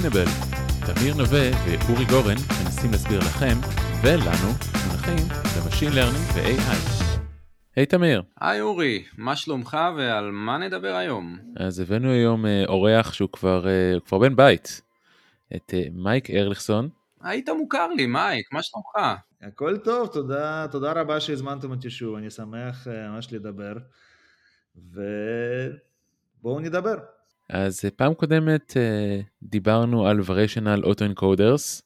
Explainable. תמיר נווה ואורי גורן מנסים להסביר לכם ולנו מונחים ב machine learning ו-AI. היי תמיר. היי אורי, מה שלומך ועל מה נדבר היום? אז הבאנו היום אה, אורח שהוא כבר, אה, כבר בן בית, את אה, מייק ארליכסון. היי תמיר לי, מייק, מה שלומך? הכל טוב, תודה, תודה רבה שהזמנתם אותי שוב, אני שמח ממש לדבר, ובואו נדבר. אז פעם קודמת דיברנו על ורישנל אוטו אנקודרס,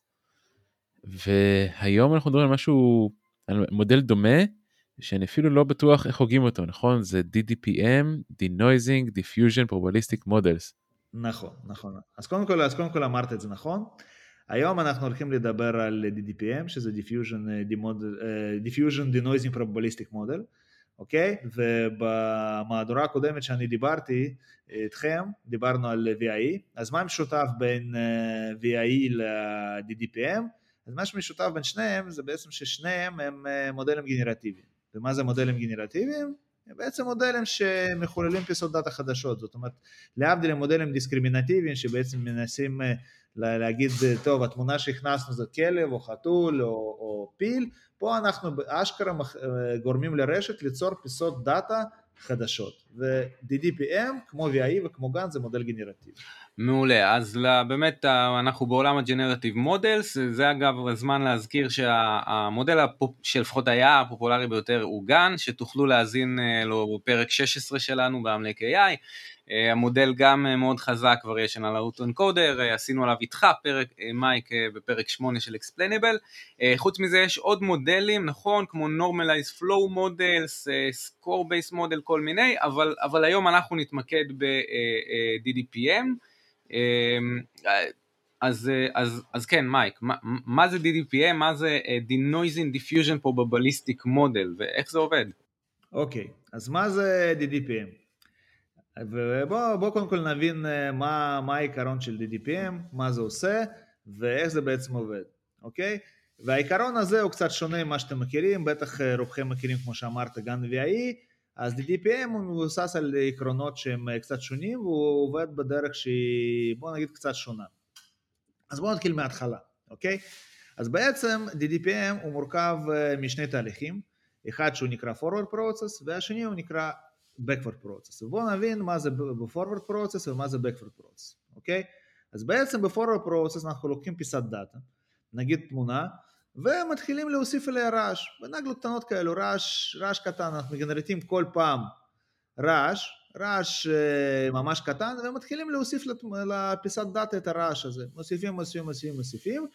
והיום אנחנו מדברים על משהו, על מודל דומה, שאני אפילו לא בטוח איך הוגים אותו, נכון? זה DDPM, Denoising Diffusion Probabilistic Models. נכון, נכון. אז קודם כל, אז קודם כל אמרת את זה נכון. היום אנחנו הולכים לדבר על DDPM, שזה Diffusion, uh, Diffusion Denoising Probabilistic Model, אוקיי? ובמהדורה הקודמת שאני דיברתי איתכם, דיברנו על VIE, אז מה משותף בין uh, VIE ל-DDPM? אז מה שמשותף בין שניהם זה בעצם ששניהם הם מודלים גנרטיביים. ומה זה מודלים גנרטיביים? הם בעצם מודלים שמחוללים פיסות דאטה חדשות, זאת אומרת להבדיל ממודלים דיסקרימינטיביים שבעצם מנסים אה, להגיד טוב התמונה שהכנסנו זה כלב או חתול או, או פיל, פה אנחנו אשכרה אה, גורמים לרשת ליצור פיסות דאטה חדשות ו-DDPM כמו VAE וכמו GAN זה מודל גנרטיבי. מעולה, אז באמת אנחנו בעולם ה generative models, זה אגב הזמן להזכיר שהמודל שלפחות היה הפופולרי ביותר הוא GAN, שתוכלו להאזין אה, לו בפרק 16 שלנו בעמלק AI, אה, המודל גם אה, מאוד חזק כבר יש על ה auto-encoder, עשינו עליו איתך פרק, מייק בפרק 8 של אקספלניבל, חוץ מזה יש עוד מודלים, נכון, כמו Normalized Flow Models, Score Based Model, כל מיני, אבל, אבל היום אנחנו נתמקד ב-DDPM, אמ, אז, אז, אז כן, מייק, מה, מה זה DDPM, מה זה Denoising Diffusion Probabilistic Model ואיך זה עובד? אוקיי, okay, אז מה זה DDPM? ובואו קודם כל נבין אה, מה, מה העיקרון של DDPM, מה זה עושה ואיך זה בעצם עובד, אוקיי? Okay? והעיקרון הזה הוא קצת שונה ממה שאתם מכירים, בטח אה, רובכם מכירים כמו שאמרת גן VIE, אז DDPM הוא מבוסס על עקרונות שהם אה, קצת שונים והוא עובד בדרך שהיא בוא נגיד קצת שונה. אז בואו נתחיל מההתחלה, אוקיי? אז בעצם DDPM הוא מורכב אה, משני תהליכים, אחד שהוא נקרא forward process והשני הוא נקרא backward process. ובואו נבין מה זה ב-forward process ומה זה backward process, אוקיי? אז בעצם ב-forward process אנחנו לוקחים פיסת דאטה, נגיד תמונה, ומתחילים להוסיף אליה רעש, בנגלות קטנות כאלו, רעש, רעש קטן, אנחנו מגנרטים כל פעם רעש, רעש אה, ממש קטן, ומתחילים להוסיף לפיסת דאטה את הרעש הזה, מוסיפים, מוסיפים, מוסיפים, מוסיפים.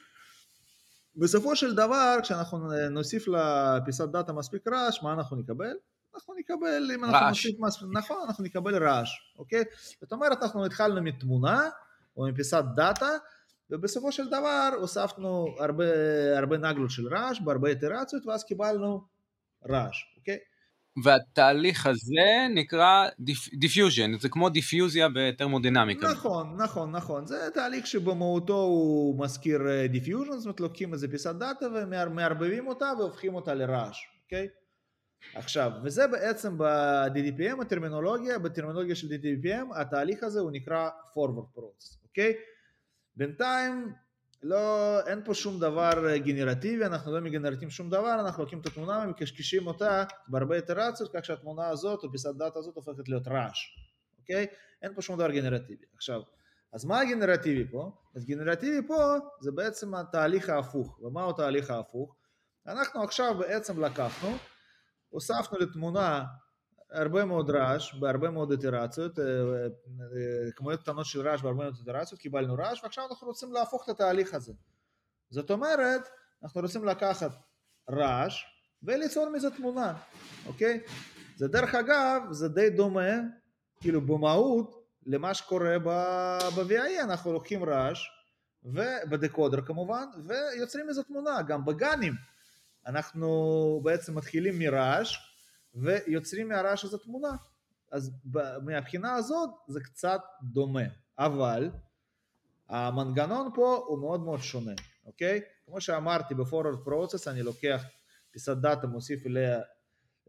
בסופו של דבר, כשאנחנו נוסיף לפיסת דאטה מספיק רעש, מה אנחנו נקבל? אנחנו נקבל, אם אנחנו נוסיף מספיק, נכון, אנחנו נקבל רעש, אוקיי? זאת אומרת, אנחנו התחלנו מתמונה, או מפיסת דאטה, ובסופו של דבר הוספנו הרבה, הרבה נגלות של רעש בהרבה איטרציות ואז קיבלנו רעש, אוקיי? והתהליך הזה נקרא diffusion, זה כמו דיפיוזיה בטרמודינמיקה. נכון, נכון, נכון, זה תהליך שבמהותו הוא מזכיר diffusion, זאת אומרת לוקחים איזה פיסת דאטה ומערבבים אותה והופכים אותה לרעש, אוקיי? עכשיו, וזה בעצם ב-DDPM, הטרמינולוגיה, בטרמינולוגיה של DDPM, התהליך הזה הוא נקרא forward process, אוקיי? בינתיים לא, אין פה שום דבר גנרטיבי, אנחנו לא מגנרטים שום דבר, אנחנו לוקחים את התמונה ומקשקשים אותה בהרבה איטרציות, כך שהתמונה הזאת או פיסת דאטה הזאת הופכת להיות רעש, אוקיי? אין פה שום דבר גנרטיבי. עכשיו, אז מה הגנרטיבי פה? אז גנרטיבי פה זה בעצם התהליך ההפוך, ומהו התהליך ההפוך? אנחנו עכשיו בעצם לקחנו, הוספנו לתמונה הרבה מאוד רעש בהרבה מאוד איטרציות, אה, אה, כמויות קטנות של רעש בהרבה מאוד איטרציות, קיבלנו רעש ועכשיו אנחנו רוצים להפוך את התהליך הזה. זאת אומרת, אנחנו רוצים לקחת רעש וליצור מזה תמונה, אוקיי? זה דרך אגב, זה די דומה, כאילו במהות, למה שקורה ב-VIE, אנחנו לוקחים רעש, ובדקודר כמובן, ויוצרים מזה תמונה, גם בגנים. אנחנו בעצם מתחילים מרעש, ויוצרים מהרעש הזה תמונה. אז מהבחינה הזאת זה קצת דומה, אבל המנגנון פה הוא מאוד מאוד שונה, אוקיי? כמו שאמרתי ב-forward process אני לוקח פיסת דאטה, מוסיף אליה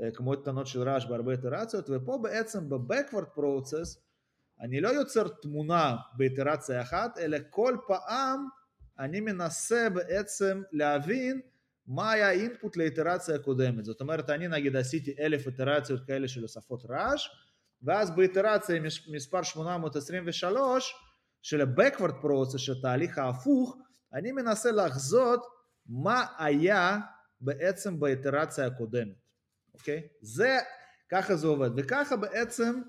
אה, כמויות קטנות של רעש בהרבה איטרציות, ופה בעצם ב-backward process אני לא יוצר תמונה באיטרציה אחת, אלא כל פעם אני מנסה בעצם להבין מה היה האינפוט לאיטרציה הקודמת. זאת אומרת, אני נגיד עשיתי אלף איטרציות כאלה של הוספות רעש, ואז באיטרציה מספר 823 של ה-Backward Process, של התהליך ההפוך, אני מנסה לחזות מה היה בעצם באיטרציה הקודמת, אוקיי? זה, ככה זה עובד, וככה בעצם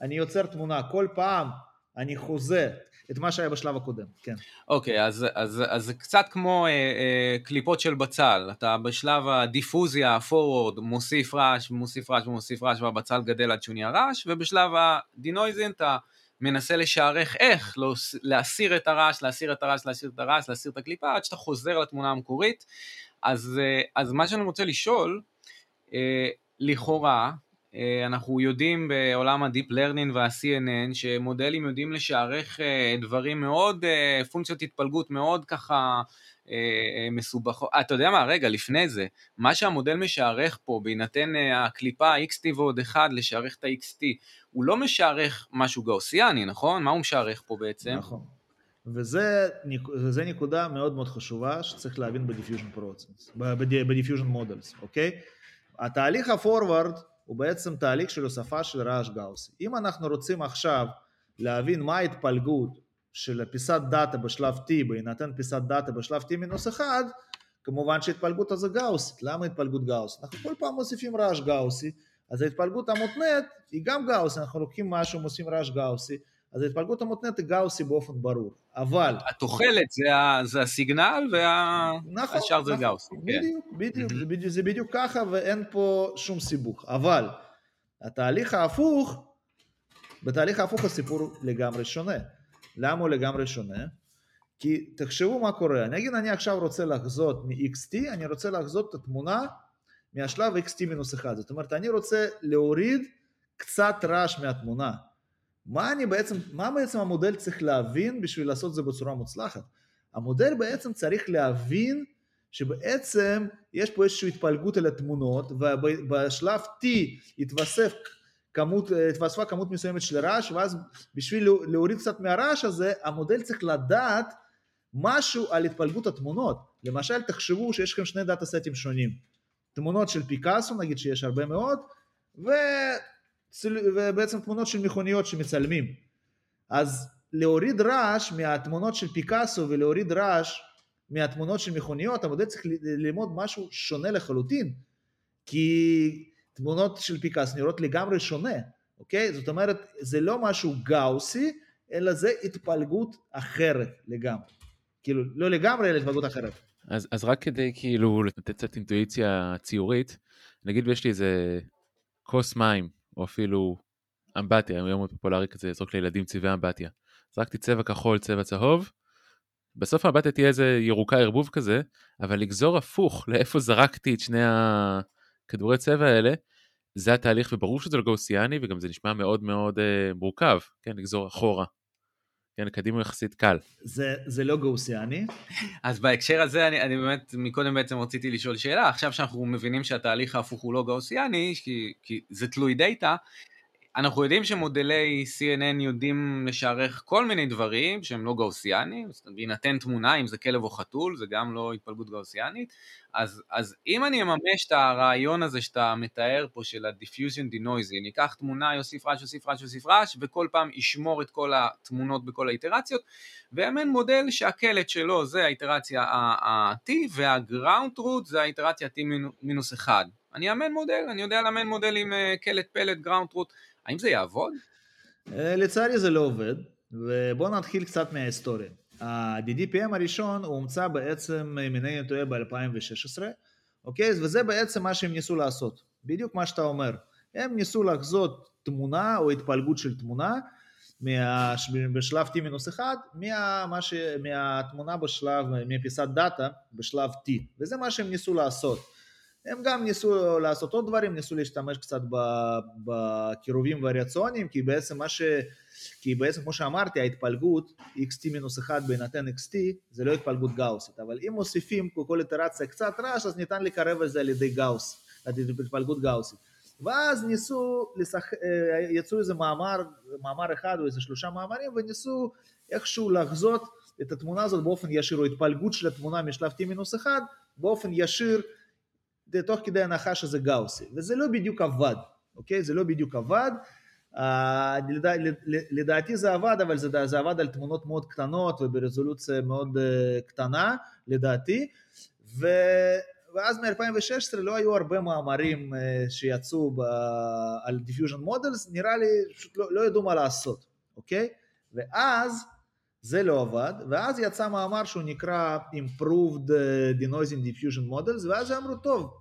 אני יוצר תמונה, כל פעם אני חוזה את מה שהיה בשלב הקודם, כן. אוקיי, okay, אז, אז, אז זה קצת כמו אה, אה, קליפות של בצל, אתה בשלב הדיפוזיה, ה-forward, מוסיף רעש, מוסיף רעש ומוסיף רעש, והבצל גדל עד שהוא נהיה רעש, ובשלב הדינויזין אתה מנסה לשערך איך להסיר את הרעש, להסיר את הרעש, להסיר את הרעש, להסיר את הקליפה, עד שאתה חוזר לתמונה המקורית. אז, אה, אז מה שאני רוצה לשאול, אה, לכאורה, אנחנו יודעים בעולם ה-Deep Learning וה-CNN שמודלים יודעים לשערך דברים מאוד, פונקציות התפלגות מאוד ככה מסובכות. אתה יודע מה, רגע, לפני זה, מה שהמודל משערך פה, בהינתן הקליפה XT ועוד אחד, לשערך את ה-XT, הוא לא משערך משהו גאוסיאני, נכון? מה הוא משערך פה בעצם? נכון. וזה, וזה נקודה מאוד מאוד חשובה שצריך להבין ב diffusion process, ב diffusion models, אוקיי? התהליך ה forward הוא בעצם תהליך של הוספה של רעש גאוסי. אם אנחנו רוצים עכשיו להבין מה ההתפלגות של פיסת דאטה בשלב T בהינתן פיסת דאטה בשלב T מינוס 1, כמובן שההתפלגות הזו גאוסית. למה התפלגות גאוסית? אנחנו כל פעם מוסיפים רעש גאוסי, אז ההתפלגות המותנית היא גם גאוסי, אנחנו לוקחים משהו, מוסיפים רעש גאוסי, אז ההתפלגות המותנית היא גאוסי באופן ברור, אבל... התוחלת זה, זה הסיגנל והשאר נכון, זה נכון, גאוסי. בדיוק, כן. בדיוק, זה בדיוק, זה בדיוק ככה ואין פה שום סיבוך, אבל התהליך ההפוך, בתהליך ההפוך הסיפור לגמרי שונה. למה הוא לגמרי שונה? כי תחשבו מה קורה, אני אגיד אני עכשיו רוצה לחזות מ-XT, אני רוצה לחזות את התמונה מהשלב XT-1, זאת אומרת אני רוצה להוריד קצת רעש מהתמונה. מה אני בעצם, מה בעצם המודל צריך להבין בשביל לעשות את זה בצורה מוצלחת? המודל בעצם צריך להבין שבעצם יש פה איזושהי התפלגות על התמונות ובשלב T התווסף כמות, התווספה כמות מסוימת של רעש ואז בשביל להוריד קצת מהרעש הזה המודל צריך לדעת משהו על התפלגות התמונות. למשל תחשבו שיש לכם שני דאטה סטים שונים. תמונות של פיקאסו נגיד שיש הרבה מאוד ו... ובעצם תמונות של מכוניות שמצלמים. אז להוריד רעש מהתמונות של פיקאסו ולהוריד רעש מהתמונות של מכוניות, המודל צריך ללמוד משהו שונה לחלוטין, כי תמונות של פיקאסו נראות לגמרי שונה, אוקיי? זאת אומרת, זה לא משהו גאוסי, אלא זה התפלגות אחרת לגמרי. כאילו, לא לגמרי, אלא התפלגות אחרת. אז, אז רק כדי כאילו לתת קצת אינטואיציה ציורית, נגיד ויש לי איזה כוס מים או אפילו אמבטיה, היום מאוד פופולרי כזה לזרוק לילדים צבעי אמבטיה. זרקתי צבע כחול, צבע צהוב, בסוף האמבטיה תהיה איזה ירוקה ערבוב כזה, אבל לגזור הפוך לאיפה זרקתי את שני הכדורי צבע האלה, זה התהליך, וברור שזה לא גאוסיאני, וגם זה נשמע מאוד מאוד אה, מורכב, כן, לגזור אחורה. כן, קדימה יחסית קל. זה, זה לא גאוסיאני. אז בהקשר הזה, אני, אני באמת, מקודם בעצם רציתי לשאול שאלה, עכשיו שאנחנו מבינים שהתהליך ההפוך הוא לא גאוסיאני, כי, כי זה תלוי דאטה, אנחנו יודעים שמודלי CNN יודעים לשערך כל מיני דברים שהם לא גאוסיאנים, בהינתן תמונה אם זה כלב או חתול, זה גם לא התפלגות גאוסיאנית, אז, אז אם אני אממש את הרעיון הזה שאתה מתאר פה של ה-diffusion denoisy, אקח תמונה, יוסיף רעש, יוסיף רעש, יוסיף רעש, וכל פעם ישמור את כל התמונות בכל האיטרציות, ואמן מודל שהקלט שלו זה האיטרציה ה-T, וה-ground root זה האיטרציה T מינוס 1. אני אמן מודל, אני יודע לאמן מודל עם אה, קלט פלט, ground root, האם זה יעבוד? אה, לצערי זה לא עובד, ובואו נתחיל קצת מההיסטוריה. ה-DDPM הראשון הוא הומצא בעצם, אם אינני טועה, ב-2016, אוקיי? וזה בעצם מה שהם ניסו לעשות, בדיוק מה שאתה אומר. הם ניסו לחזות תמונה או התפלגות של תמונה מה, בשלב T-1 מה, ש, מהתמונה בשלב, מפיסת דאטה בשלב T, וזה מה שהם ניסו לעשות. הם גם ניסו לעשות עוד דברים, ניסו להשתמש קצת בקירובים וריאציוניים, כי בעצם מה ש... כי בעצם כמו שאמרתי, ההתפלגות xt-1 בהינתן xt זה לא התפלגות גאוסית, אבל אם מוסיפים כל איטרציה קצת רעש, אז ניתן לקרב את זה על ידי גאוס, על ידי התפלגות גאוסית. ואז ניסו, לשח... אה, יצאו איזה מאמר, מאמר אחד או איזה שלושה מאמרים, וניסו איכשהו לחזות את התמונה הזאת באופן ישיר, או התפלגות של התמונה משלב t-1 באופן ישיר, תוך כדי הנחה שזה גאוסי, וזה לא בדיוק עבד, אוקיי? זה לא בדיוק עבד. Uh, לדע, לדעתי זה עבד, אבל זה, זה עבד על תמונות מאוד קטנות וברזולוציה מאוד uh, קטנה, לדעתי, ו, ואז מ-2016 לא היו הרבה מאמרים uh, שיצאו ב, על diffusion models, נראה לי פשוט לא, לא ידעו מה לעשות, אוקיי? ואז זה לא עבד, ואז יצא מאמר שהוא נקרא Improved Denoising Diffusion Models, ואז אמרו, טוב,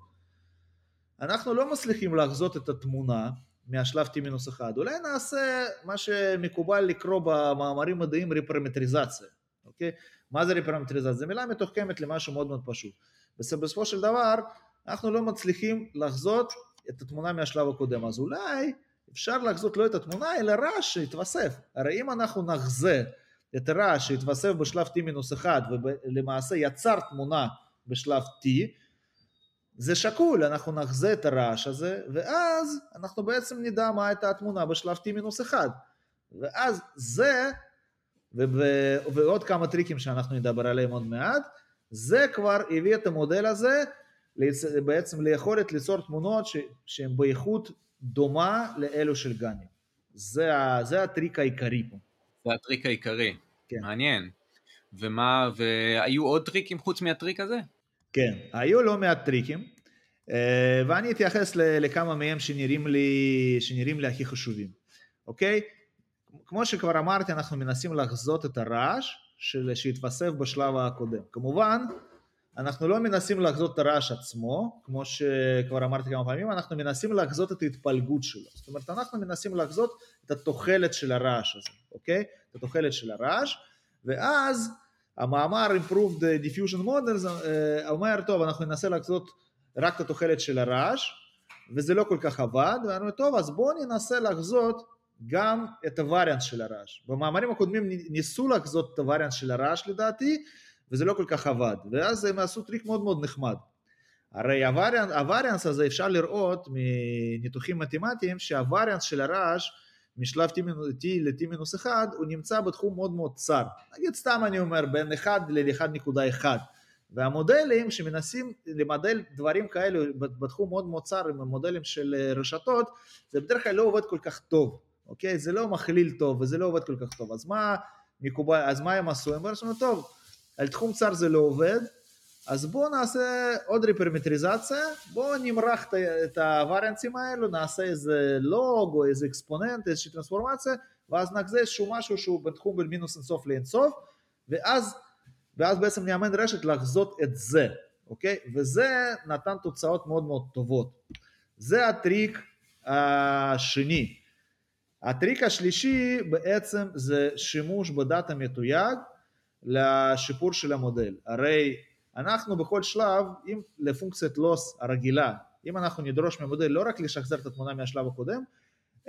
אנחנו לא מצליחים לחזות את התמונה מהשלב T-1, אולי נעשה מה שמקובל לקרוא במאמרים מדעיים רפרמטריזציה, אוקיי? מה זה רפרמטריזציה? זו מילה מתוחכמת למשהו מאוד מאוד פשוט. בסופו של דבר, אנחנו לא מצליחים לחזות את התמונה מהשלב הקודם, אז אולי אפשר לחזות לא את התמונה, אלא רעש שהתווסף. הרי אם אנחנו נחזה את הרעש שהתווסף בשלב T-1 ולמעשה יצר תמונה בשלב T, זה שקול, אנחנו נחזה את הרעש הזה, ואז אנחנו בעצם נדע מה הייתה התמונה בשלב T-1. ואז זה, ו- ועוד כמה טריקים שאנחנו נדבר עליהם עוד מעט, זה כבר הביא את המודל הזה בעצם ליכולת ליצור תמונות שהן באיכות דומה לאלו של GAN. זה, זה הטריק העיקרי פה. זה הטריק העיקרי, כן. מעניין. ומה, והיו עוד טריקים חוץ מהטריק הזה? כן, היו לא מעט טריקים, אה, ואני אתייחס לכמה מהם שנראים לי, שנראים לי הכי חשובים, אוקיי? כמו שכבר אמרתי, אנחנו מנסים לחזות את הרעש של, שהתווסף בשלב הקודם. כמובן, אנחנו לא מנסים לחזות את הרעש עצמו, כמו שכבר אמרתי כמה פעמים, אנחנו מנסים לחזות את ההתפלגות שלו. זאת אומרת, אנחנו מנסים לחזות את התוחלת של הרעש הזה, אוקיי? את התוחלת של הרעש, ואז המאמר Improved Diffusion Models אה, אומר, טוב, אנחנו ננסה לחזות רק את התוחלת של הרעש, וזה לא כל כך עבד, ואמרנו, טוב, אז בואו ננסה לחזות גם את ה variance של הרעש. במאמרים הקודמים ניסו לחזות את ה variance של הרעש לדעתי, וזה לא כל כך עבד, ואז הם עשו טריק מאוד מאוד נחמד. הרי ה variance הזה אפשר לראות מניתוחים מתמטיים שה variance של הרעש משלב t, t ל-t-1 הוא נמצא בתחום מאוד מאוד צר. נגיד סתם אני אומר בין 1 ל-1.1. והמודלים שמנסים למדל דברים כאלו בתחום מאוד מאוד צר עם המודלים של אה, רשתות, זה בדרך כלל לא עובד כל כך טוב, אוקיי? זה לא מכליל טוב וזה לא עובד כל כך טוב. אז מה מקובל, אז מה הם עשו? הם אמרו, טוב, על תחום צר זה לא עובד, אז בואו נעשה עוד ריפרמטריזציה, בואו נמרח את הווריאנסים האלו, נעשה איזה לוג או איזה אקספוננט, איזושהי טרנספורמציה, ואז נחזה איזשהו משהו שהוא בתחום בין מינוס אינסוף לאינסוף, ואז, ואז בעצם נאמן רשת לחזות את זה, אוקיי? וזה נתן תוצאות מאוד מאוד טובות. זה הטריק השני. הטריק השלישי בעצם זה שימוש בדאטה מתויג לשיפור של המודל. הרי אנחנו בכל שלב, אם לפונקציית לוס הרגילה, אם אנחנו נדרוש מהמודל לא רק לשחזר את התמונה מהשלב הקודם,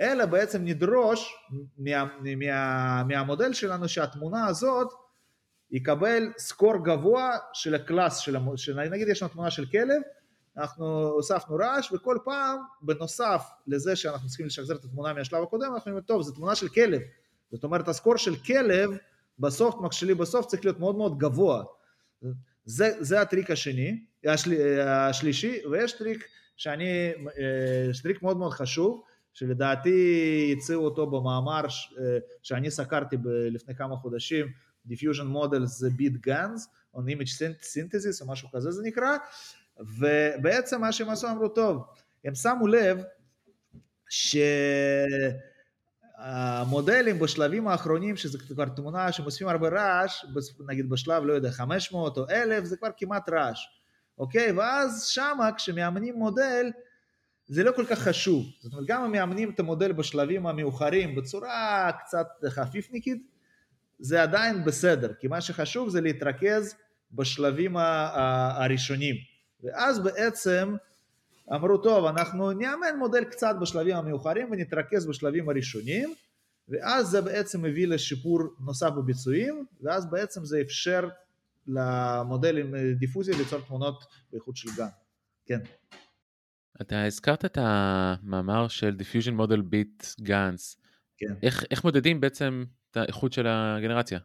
אלא בעצם נדרוש מה, מה, מהמודל שלנו שהתמונה הזאת יקבל score גבוה של ה class, של, של, נגיד יש לנו תמונה של כלב, אנחנו הוספנו רעש וכל פעם בנוסף לזה שאנחנו צריכים לשחזר את התמונה מהשלב הקודם, אנחנו אומרים טוב זו תמונה של כלב, זאת אומרת ה score של כלב בסוף, actually בסוף צריך להיות מאוד מאוד גבוה. זה, זה הטריק השני, השל, השלישי, ויש טריק שאני, יש טריק מאוד מאוד חשוב, שלדעתי הציעו אותו במאמר שאני סקרתי לפני כמה חודשים, Diffusion Models Beat Guns, on Image Synthesis או משהו כזה זה נקרא, ובעצם מה שהם עשו אמרו טוב, הם שמו לב ש... המודלים בשלבים האחרונים, שזה כבר תמונה שמוסיפים הרבה רעש, נגיד בשלב, לא יודע, 500 או 1,000, זה כבר כמעט רעש, אוקיי? ואז שמה, כשמאמנים מודל, זה לא כל כך חשוב. זאת אומרת, גם אם מאמנים את המודל בשלבים המאוחרים בצורה קצת חפיפניקית, זה עדיין בסדר, כי מה שחשוב זה להתרכז בשלבים הראשונים. ואז בעצם אמרו, טוב, אנחנו נאמן מודל קצת בשלבים המאוחרים ונתרכז בשלבים הראשונים, ואז זה בעצם מביא לשיפור נוסף בביצועים, ואז בעצם זה אפשר למודל עם דיפוזיה ליצור תמונות באיכות של גן. כן. אתה הזכרת את המאמר של Diffusion Model Bit GANS. כן. איך, איך מודדים בעצם את האיכות של הגנרציה?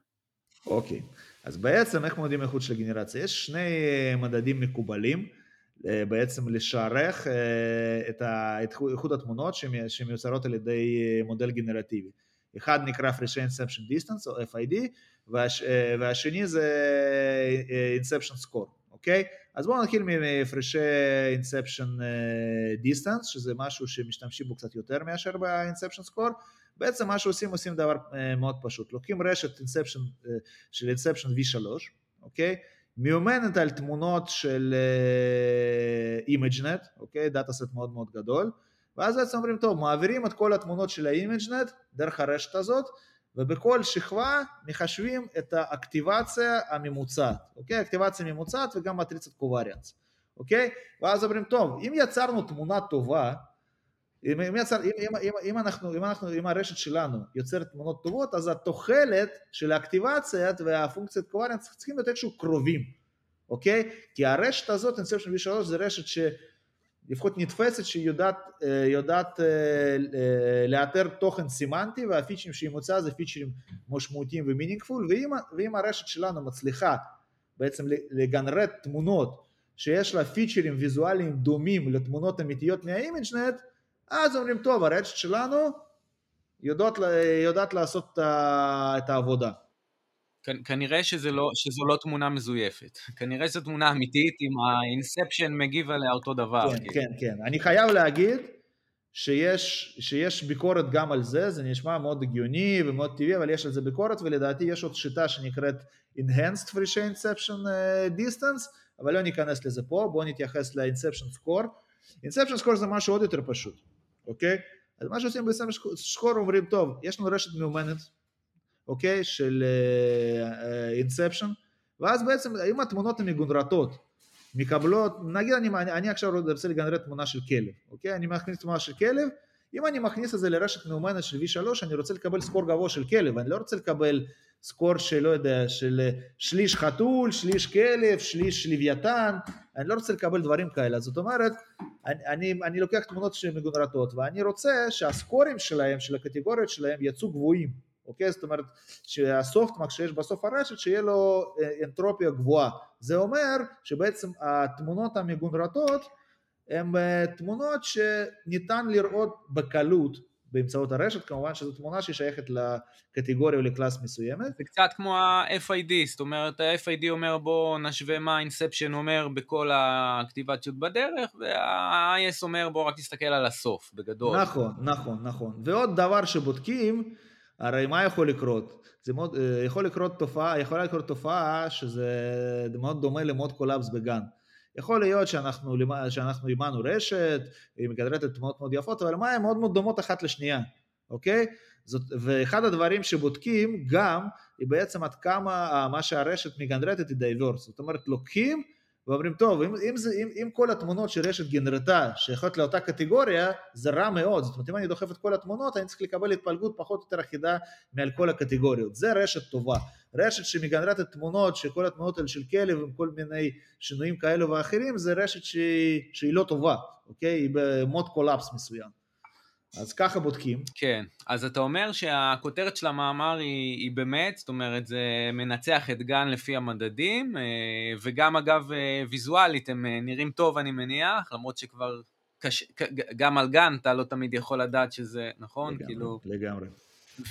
אוקיי, אז בעצם איך מודדים איכות של הגנרציה? יש שני אה, מדדים מקובלים אה, בעצם לשערך אה, את איכות התמונות שמיוצרות על ידי מודל גנרטיבי. אחד נקרא Fréchet Inception Distance או FID והשני זה Inception Score, אוקיי? אז בואו נתחיל מ Fréchet Inception Distance שזה משהו שמשתמשים בו קצת יותר מאשר ב-Inception Score בעצם מה שעושים, עושים דבר אה, מאוד פשוט, לוקחים רשת אה, של Inception V3, אוקיי? מיומנת על תמונות של ImageNet, אה, אוקיי? data set מאוד מאוד גדול, ואז בעצם אומרים, טוב, מעבירים את כל התמונות של ה ImageNet דרך הרשת הזאת, ובכל שכבה מחשבים את האקטיבציה הממוצעת, אוקיי? אקטיבציה ממוצעת וגם מטריצת covariance, אוקיי? ואז אומרים, טוב, אם יצרנו תמונה טובה, אם, אם, יצר, אם, אם, אם, אנחנו, אם, אנחנו, אם הרשת שלנו יוצרת תמונות טובות, אז התוחלת של האקטיבציה והפונקציית covariance צריכים להיות איכשהו קרובים, אוקיי? כי הרשת הזאת, Inception V3, זה רשת שלפחות נתפסת שהיא יודעת, אה, אה, אה, לאתר תוכן סימנטי והפיצ'רים שהיא מוצאת זה פיצ'רים משמעותיים ו meaningful ואם, ואם הרשת שלנו מצליחה בעצם לגנרט תמונות שיש לה פיצ'רים ויזואליים דומים לתמונות אמיתיות מה ImageNet אז אומרים, טוב, הרשת שלנו יודעת, יודעת לעשות את העבודה. כנראה שזה לא, שזו לא תמונה מזויפת, כנראה שזו תמונה אמיתית אם ה Inception מגיב עליה אותו דבר. כן, כן, כן. אני חייב להגיד שיש, שיש ביקורת גם על זה, זה נשמע מאוד הגיוני ומאוד טבעי, אבל יש על זה ביקורת, ולדעתי יש עוד שיטה שנקראת Enhanced Free Inception אה, Distance, אבל לא ניכנס לזה פה, בואו נתייחס ל-Inception Score. Inception Score זה משהו עוד יותר פשוט. אוקיי? אז מה שעושים בסם שחור אומרים, טוב, יש לנו רשת מאומנת, אוקיי? של אינספשן, uh, uh, ואז בעצם אם התמונות הן מגונרתות, מקבלות, נגיד אני, אני, אני עכשיו רוצה לגנרט תמונה של כלב, אוקיי? אני מכניס תמונה של כלב, אם אני מכניס את זה לרשת מאומנת של V3, אני רוצה לקבל סקור גבוה של כלב, אני לא רוצה לקבל סקור של, לא יודע, של שליש חתול, שליש כלב, שליש לוויתן, אני לא רוצה לקבל דברים כאלה, זאת אומרת, אני, אני, אני לוקח תמונות שהן מגונרתות ואני רוצה שהסקורים שלהם, של הקטגוריות שלהם יצאו גבוהים, אוקיי? זאת אומרת שהסופטמק שיש בסוף הרשת שיהיה לו אנטרופיה גבוהה, זה אומר שבעצם התמונות המגונרתות הן אה, תמונות שניתן לראות בקלות באמצעות הרשת, כמובן שזו תמונה ששייכת לקטגוריה או לקלאס מסוימת. זה קצת כמו ה-FID, זאת אומרת ה-FID אומר בוא נשווה מה ה-Inception אומר בכל הכתיבתיות בדרך, וה-IS אומר בוא רק תסתכל על הסוף, בגדול. נכון, נכון, נכון. ועוד דבר שבודקים, הרי מה יכול לקרות? זה מאוד, אה, יכול לקרות תופעה, יכולה לקרות תופעה שזה מאוד דומה ל mode collapse ב GAN. יכול להיות שאנחנו, שאנחנו אימנו רשת, היא מגנרטת תמונות מאוד יפות, אבל מה הן מאוד מאוד דומות אחת לשנייה, אוקיי? זאת, ואחד הדברים שבודקים גם, היא בעצם עד כמה מה שהרשת מגנרטת היא diverse, זאת אומרת לוקחים ואומרים טוב אם, אם, זה, אם, אם כל התמונות שרשת גנרטה שייכות לאותה קטגוריה זה רע מאוד. זאת אומרת אם אני דוחף את כל התמונות אני צריך לקבל התפלגות פחות או יותר אחידה מעל כל הקטגוריות. זה רשת טובה. רשת שמגנרטת תמונות שכל התמונות האלה של כלב עם כל מיני שינויים כאלו ואחרים זה רשת שהיא, שהיא לא טובה אוקיי? היא ב mode collapse מסוים אז ככה בודקים. כן, אז אתה אומר שהכותרת של המאמר היא, היא באמת, זאת אומרת זה מנצח את GAN לפי המדדים, אה, וגם אגב אה, ויזואלית הם אה, נראים טוב אני מניח, למרות שכבר קש... גם על גן אתה לא תמיד יכול לדעת שזה נכון, לגמרי, כאילו... לגמרי.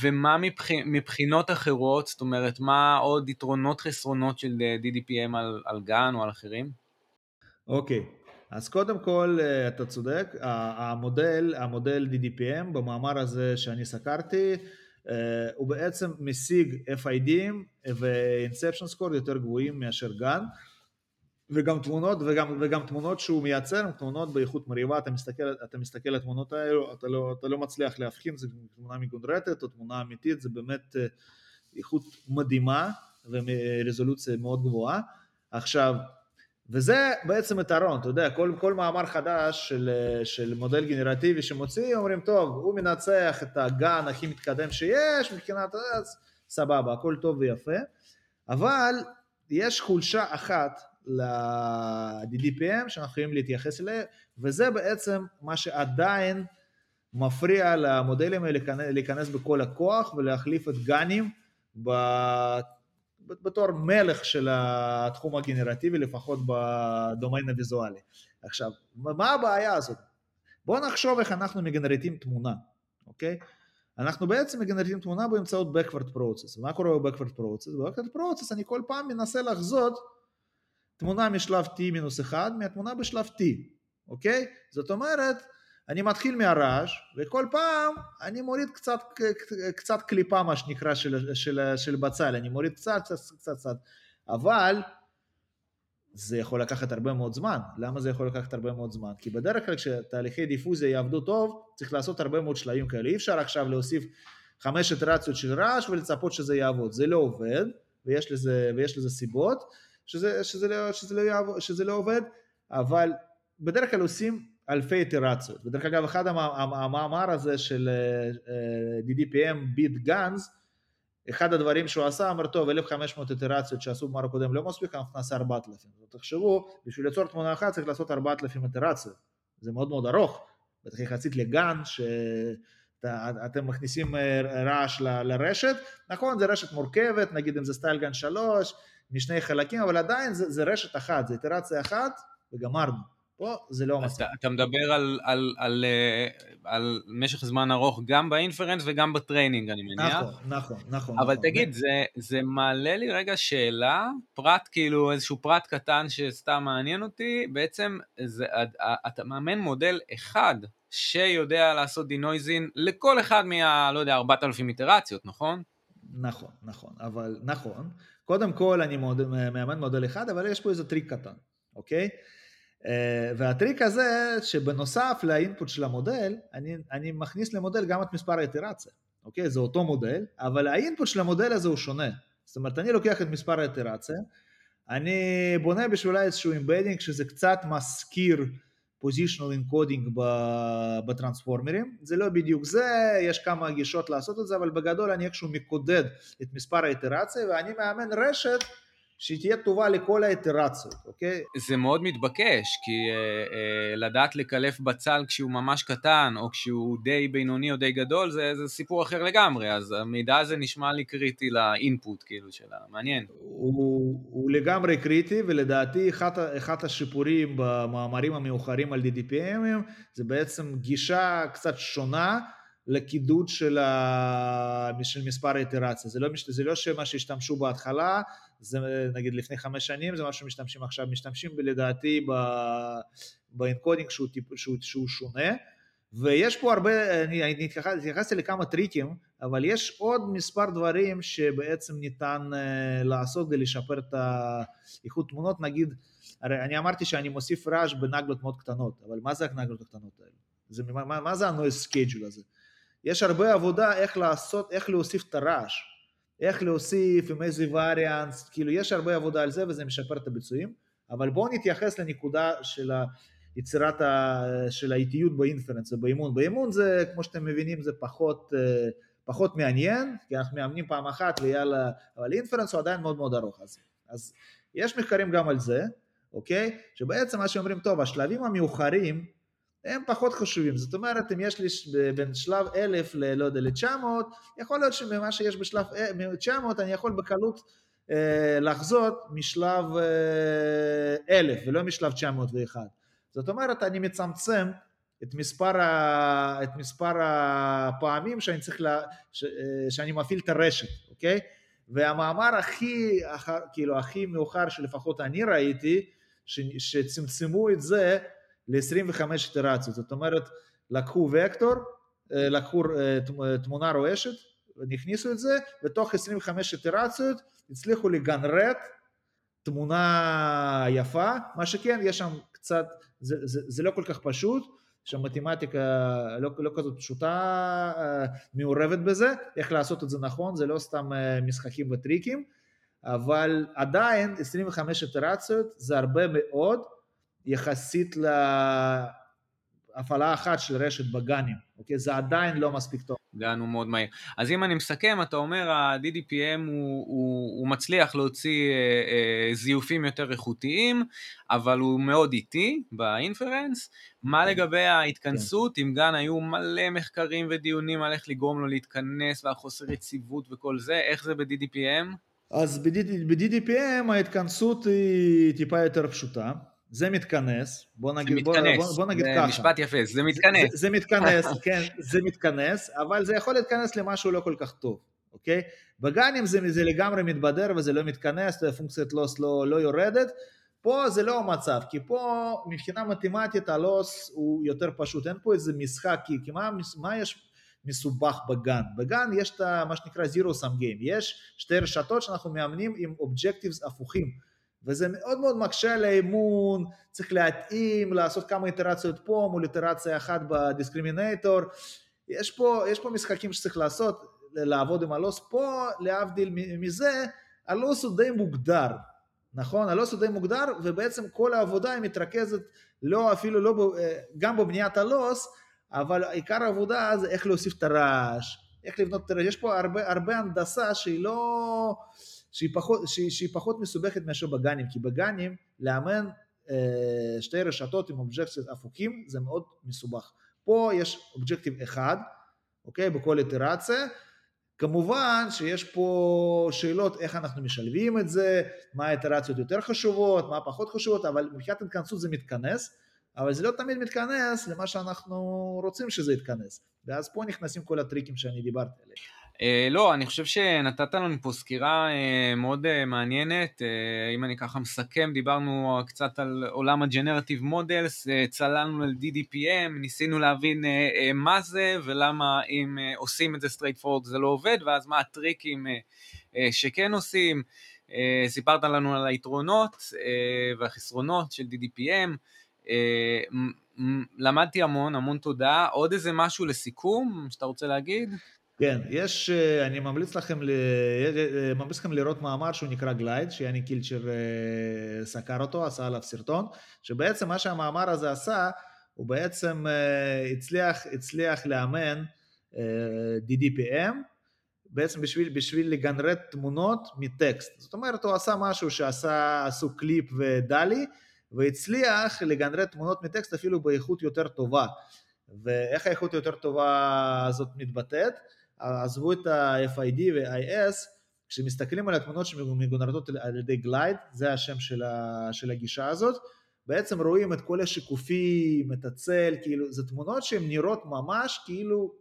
ומה מבח... מבחינות אחרות, זאת אומרת מה עוד יתרונות חסרונות של DDPM על, על גן או על אחרים? אוקיי, אז קודם כל אה, אתה צודק, המודל, המודל DDPM במאמר הזה שאני סקרתי אה, הוא בעצם משיג FIDים ו-Inception Score יותר גבוהים מאשר גן וגם תמונות, וגם, וגם תמונות שהוא מייצר הן תמונות באיכות מרהיבה, אתה מסתכל, אתה מסתכל על התמונות האלו, אתה לא, אתה לא מצליח להבחין, זו תמונה מגונרטת או תמונה אמיתית, זה באמת אה, איכות מדהימה ורזולוציה מאוד גבוהה. עכשיו, וזה בעצם יתרון, אתה יודע, כל, כל מאמר חדש של, של מודל גנרטיבי שמוציא, אומרים, טוב, הוא מנצח את הגן הכי מתקדם שיש, מבחינת, אז סבבה, הכל טוב ויפה, אבל יש חולשה אחת ל-DDPM שאנחנו יכולים להתייחס אליה, וזה בעצם מה שעדיין מפריע למודלים האלה להיכנס בכל הכוח ולהחליף את גאנים בתור מלך של התחום הגנרטיבי, לפחות בדומיין הוויזואלי. עכשיו, מה הבעיה הזאת? בואו נחשוב איך אנחנו מגנרטים תמונה, אוקיי? אנחנו בעצם מגנרטים תמונה באמצעות backward process. מה קורה ב-backward process? ב-backward process אני כל פעם מנסה לחזות תמונה משלב t מינוס 1 מהתמונה בשלב t, אוקיי? זאת אומרת, אני מתחיל מהרעש, וכל פעם אני מוריד קצת, קצת קליפה, מה שנקרא, של, של, של בצל, אני מוריד קצת, קצת, קצת, קצת, אבל זה יכול לקחת הרבה מאוד זמן. למה זה יכול לקחת הרבה מאוד זמן? כי בדרך כלל כשתהליכי דיפוזיה יעבדו טוב, צריך לעשות הרבה מאוד שלבים כאלה. אי אפשר עכשיו להוסיף חמש איטרציות של רעש ולצפות שזה יעבוד. זה לא עובד, ויש לזה, ויש לזה סיבות שזה, שזה, לא, שזה, לא יעבוד, שזה לא עובד, אבל בדרך כלל עושים אלפי איטרציות. ודרך אגב, אחד המאמר הזה של אה, אה, DDPM ביט גאנז, אחד הדברים שהוא עשה, אמר טוב 1500 איטרציות שעשו במאמר הקודם לא מספיק, אנחנו נעשה 4,000. תחשבו, בשביל ליצור תמונה אחת צריך לעשות 4,000 איטרציות. זה מאוד מאוד ארוך, בטח יחסית ל GAN שאתם מכניסים אה, רעש לרשת, נכון זה רשת מורכבת, נגיד אם זה StyleGAN 3, משני חלקים, אבל עדיין זה, זה רשת אחת, זה איטרציה אחת וגמרנו. פה זה לא מספיק. אתה, אתה מדבר על, על, על, אה, על משך זמן ארוך גם ב inference וגם ב training, אני מניח. נכון, נכון, נכון. אבל נכון. תגיד, זה, זה מעלה לי רגע שאלה, פרט כאילו, איזשהו פרט קטן שסתם מעניין אותי, בעצם זה, אתה מאמן מודל אחד שיודע לעשות denoising לכל אחד מה, לא יודע, 4,000 איטרציות, נכון? נכון, נכון, אבל נכון. קודם כל אני מאמן מודל אחד, אבל יש פה איזה טריק קטן, אוקיי? אה, והטריק הזה, שבנוסף ל input של המודל, אני, אני מכניס למודל גם את מספר האיטרציה, אוקיי? זה אותו מודל, אבל ה input של המודל הזה הוא שונה. זאת אומרת, אני לוקח את מספר האיטרציה, אני בונה בשבילה איזשהו embedding שזה קצת מזכיר positional encoding בטרנספורמרים, זה לא בדיוק זה, יש כמה גישות לעשות את זה, אבל בגדול אני איכשהו מקודד את מספר האיטרציה ואני מאמן רשת שהיא תהיה טובה לכל האיטרציות, אוקיי? זה מאוד מתבקש, כי אה, אה, לדעת לקלף בצל כשהוא ממש קטן, או כשהוא די בינוני או די גדול, זה, זה סיפור אחר לגמרי, אז המידע הזה נשמע לי קריטי ל input, כאילו, של העניין. הוא, הוא לגמרי קריטי, ולדעתי אחד, אחד השיפורים במאמרים המאוחרים על DDPM זה בעצם גישה קצת שונה, לקידוד של, ה... של מספר האיטרציה. זה לא, זה לא שמה שהשתמשו בהתחלה, זה נגיד לפני חמש שנים, זה מה שמשתמשים עכשיו, משתמשים לדעתי ב encoding שהוא, שהוא, שהוא שונה, ויש פה הרבה, אני, אני התייחסתי לכמה טריקים, אבל יש עוד מספר דברים שבעצם ניתן אה, לעשות כדי לשפר את האיכות תמונות, נגיד, הרי אני אמרתי שאני מוסיף רעש בנגלות מאוד קטנות, אבל מה זה הנגלות הקטנות האלה? זה, מה, מה זה ה noise schedule הזה? יש הרבה עבודה איך לעשות, איך להוסיף את הרעש, איך להוסיף עם איזה variance, כאילו יש הרבה עבודה על זה וזה משפר את הביצועים, אבל בואו נתייחס לנקודה של יצירת ה, של האיטיות באינפרנס ובאימון. באימון זה, כמו שאתם מבינים, זה פחות, אה, פחות מעניין, כי אנחנו מאמנים פעם אחת ויאללה, אבל אינפרנס הוא עדיין מאוד מאוד ארוך. אז, אז יש מחקרים גם על זה, אוקיי? שבעצם מה שאומרים, טוב, השלבים המאוחרים הם פחות חשובים. זאת אומרת, אם יש לי בין שלב 1000 ל... לא יודע, ל-900, יכול להיות שממה שיש בשלב 900 אני יכול בקלות אה, לחזות משלב אה, 1000 ולא משלב 901. זאת אומרת, אני מצמצם את מספר, ה, את מספר הפעמים שאני צריך, לה, ש, אה, שאני מפעיל את הרשת, אוקיי? והמאמר הכי, כאילו, הכי מאוחר שלפחות אני ראיתי, ש, שצמצמו את זה ל-25 איטרציות, זאת אומרת לקחו וקטור, אה, לקחו אה, אה, תמונה רועשת, נכניסו את זה, ותוך 25 איטרציות הצליחו לגנרט תמונה יפה, מה שכן, יש שם קצת, זה, זה, זה לא כל כך פשוט, יש שם מתמטיקה לא, לא כזאת פשוטה, מעורבת בזה, איך לעשות את זה נכון, זה לא סתם משחקים וטריקים, אבל עדיין 25 איטרציות זה הרבה מאוד, יחסית הפעלה אחת של רשת בגנים, אוקיי? זה עדיין לא מספיק טוב. גן הוא מאוד מהיר. אז אם אני מסכם, אתה אומר ה-DDPM הוא, הוא, הוא מצליח להוציא אה, אה, זיופים יותר איכותיים, אבל הוא מאוד איטי באינפרנס. מה כן. לגבי ההתכנסות? כן. עם גן היו מלא מחקרים ודיונים על איך לגרום לו להתכנס והחוסר יציבות וכל זה, איך זה ב-DDPM? אז ב-DDPM ההתכנסות היא טיפה יותר פשוטה. זה מתכנס, בוא נגיד, זה מתכנס. בוא, בוא נגיד זה ככה. משפט יפה, זה מתכנס. זה, זה, זה מתכנס, כן, זה מתכנס, אבל זה יכול להתכנס למשהו לא כל כך טוב, אוקיי? בגנים זה, זה לגמרי מתבדר וזה לא מתכנס, פונקציית לוס לא, לא יורדת. פה זה לא המצב, כי פה מבחינה מתמטית ה loss הוא יותר פשוט, אין פה איזה משחק, כי, כי מה, מה יש מסובך ב GAN? ב GAN יש את מה שנקרא zero sum game, יש שתי רשתות שאנחנו מאמנים עם objectives הפוכים. וזה מאוד מאוד מקשה על האימון, צריך להתאים, לעשות כמה איטרציות פה מול איטרציה אחת ב discriminator. יש פה, יש פה משחקים שצריך לעשות, לעבוד עם ה loss. פה, להבדיל מזה, הלוס הוא די מוגדר, נכון? הלוס הוא די מוגדר, ובעצם כל העבודה היא מתרכזת לא אפילו לא, גם בבניית הלוס, אבל עיקר העבודה זה איך להוסיף את הרעש, איך לבנות את הרעש. יש פה הרבה, הרבה הנדסה שהיא לא... שהיא פחות, שהיא, שהיא פחות מסובכת מאשר בגנים, כי בגנים לאמן אה, שתי רשתות עם אובג'קטיב הפוכים זה מאוד מסובך. פה יש אובג'קטיב אחד, אוקיי, בכל איטרציה, כמובן שיש פה שאלות איך אנחנו משלבים את זה, מה האיטרציות יותר חשובות, מה פחות חשובות, אבל מבחינת התכנסות זה מתכנס, אבל זה לא תמיד מתכנס למה שאנחנו רוצים שזה יתכנס, ואז פה נכנסים כל הטריקים שאני דיברתי עליהם. אה, לא, אני חושב שנתת לנו פה סקירה אה, מאוד אה, מעניינת, אם אני ככה מסכם, דיברנו קצת על עולם ה generative models, צללנו על DDPM, ניסינו להבין מה זה ולמה אם עושים את זה straight forward זה לא עובד, ואז מה הטריקים שכן עושים, סיפרת לנו על היתרונות והחסרונות של DDPM, למדתי המון, המון תודה, עוד איזה משהו לסיכום שאתה רוצה להגיד? כן, יש, אה, אני ממליץ לכם, אה, ממליץ לכם לראות מאמר שהוא נקרא גלייד, שיאני קילצ'ר אה, סקר אותו, עשה עליו סרטון, שבעצם מה שהמאמר הזה עשה, הוא בעצם הצליח, הצליח לאמן DDPM, בעצם בשביל, בשביל לגנרט תמונות מטקסט. זאת אומרת, הוא עשה משהו שעשה, עשו CLIP ו DALL-E, והצליח לגנרט תמונות מטקסט אפילו באיכות יותר טובה. ואיך האיכות יותר טובה הזאת מתבטאת? עזבו את ה-FID ו-IS, כשמסתכלים על התמונות שמגונרטות על ידי GLIDE, זה השם של, ה, של הגישה הזאת, בעצם רואים את כל השיקופים, את הצל, כאילו, זה תמונות שהן נראות ממש כאילו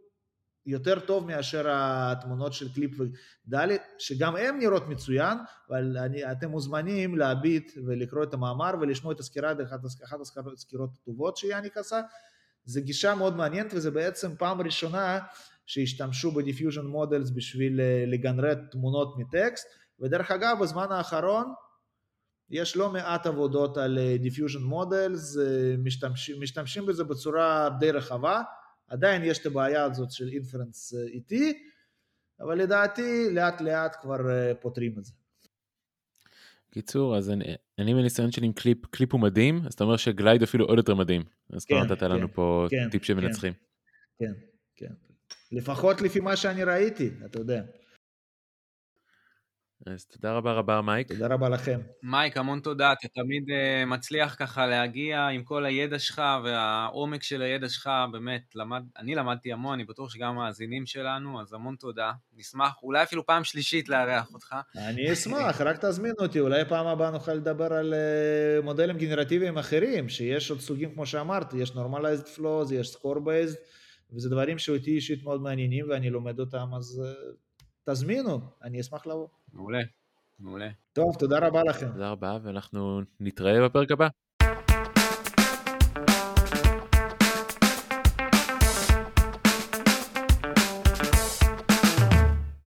יותר טוב מאשר התמונות של CLIP ו DALL-E, שגם הן נראות מצוין, אבל אני, אתם מוזמנים להביט ולקרוא את המאמר ולשמוע את הסקירה, אחת הסקירות הטובות שיאניק עשה, זה גישה מאוד מעניינת וזה בעצם פעם ראשונה שהשתמשו ב diffusion models בשביל אה, לגנרט תמונות מטקסט, ודרך אגב בזמן האחרון יש לא מעט עבודות על diffusion אה, models, אה, משתמשים, משתמשים בזה בצורה די רחבה, עדיין יש את הבעיה הזאת של inference איטי, אבל לדעתי לאט לאט כבר פותרים את זה. קיצור, אז אני, אני מניסיון שלי עם CLIP, CLIP הוא מדהים, אז אתה אומר ש GLIDE אפילו עוד יותר מדהים. אז כן, כבר נתת כן, לנו פה כן, טיפ שמנצחים. כן, כן. לפחות לפי מה שאני ראיתי, אתה יודע. אז תודה רבה רבה מייק. תודה רבה לכם. מייק, המון תודה, אתה תמיד uh, מצליח ככה להגיע עם כל הידע שלך והעומק של הידע שלך, באמת, למד, אני למדתי המון, אני בטוח שגם המאזינים שלנו, אז המון תודה. נשמח, אולי אפילו פעם שלישית לארח אותך. אני אשמח, רק תזמין אותי, אולי פעם הבאה נוכל לדבר על uh, מודלים גנרטיביים אחרים, שיש עוד סוגים כמו שאמרתי, יש normalized flows, יש score based. וזה דברים שאותי אישית מאוד מעניינים ואני לומד אותם, אז uh, תזמינו, אני אשמח לבוא. מעולה, מעולה. טוב, תודה רבה לכם. תודה רבה, ואנחנו נתראה בפרק הבא.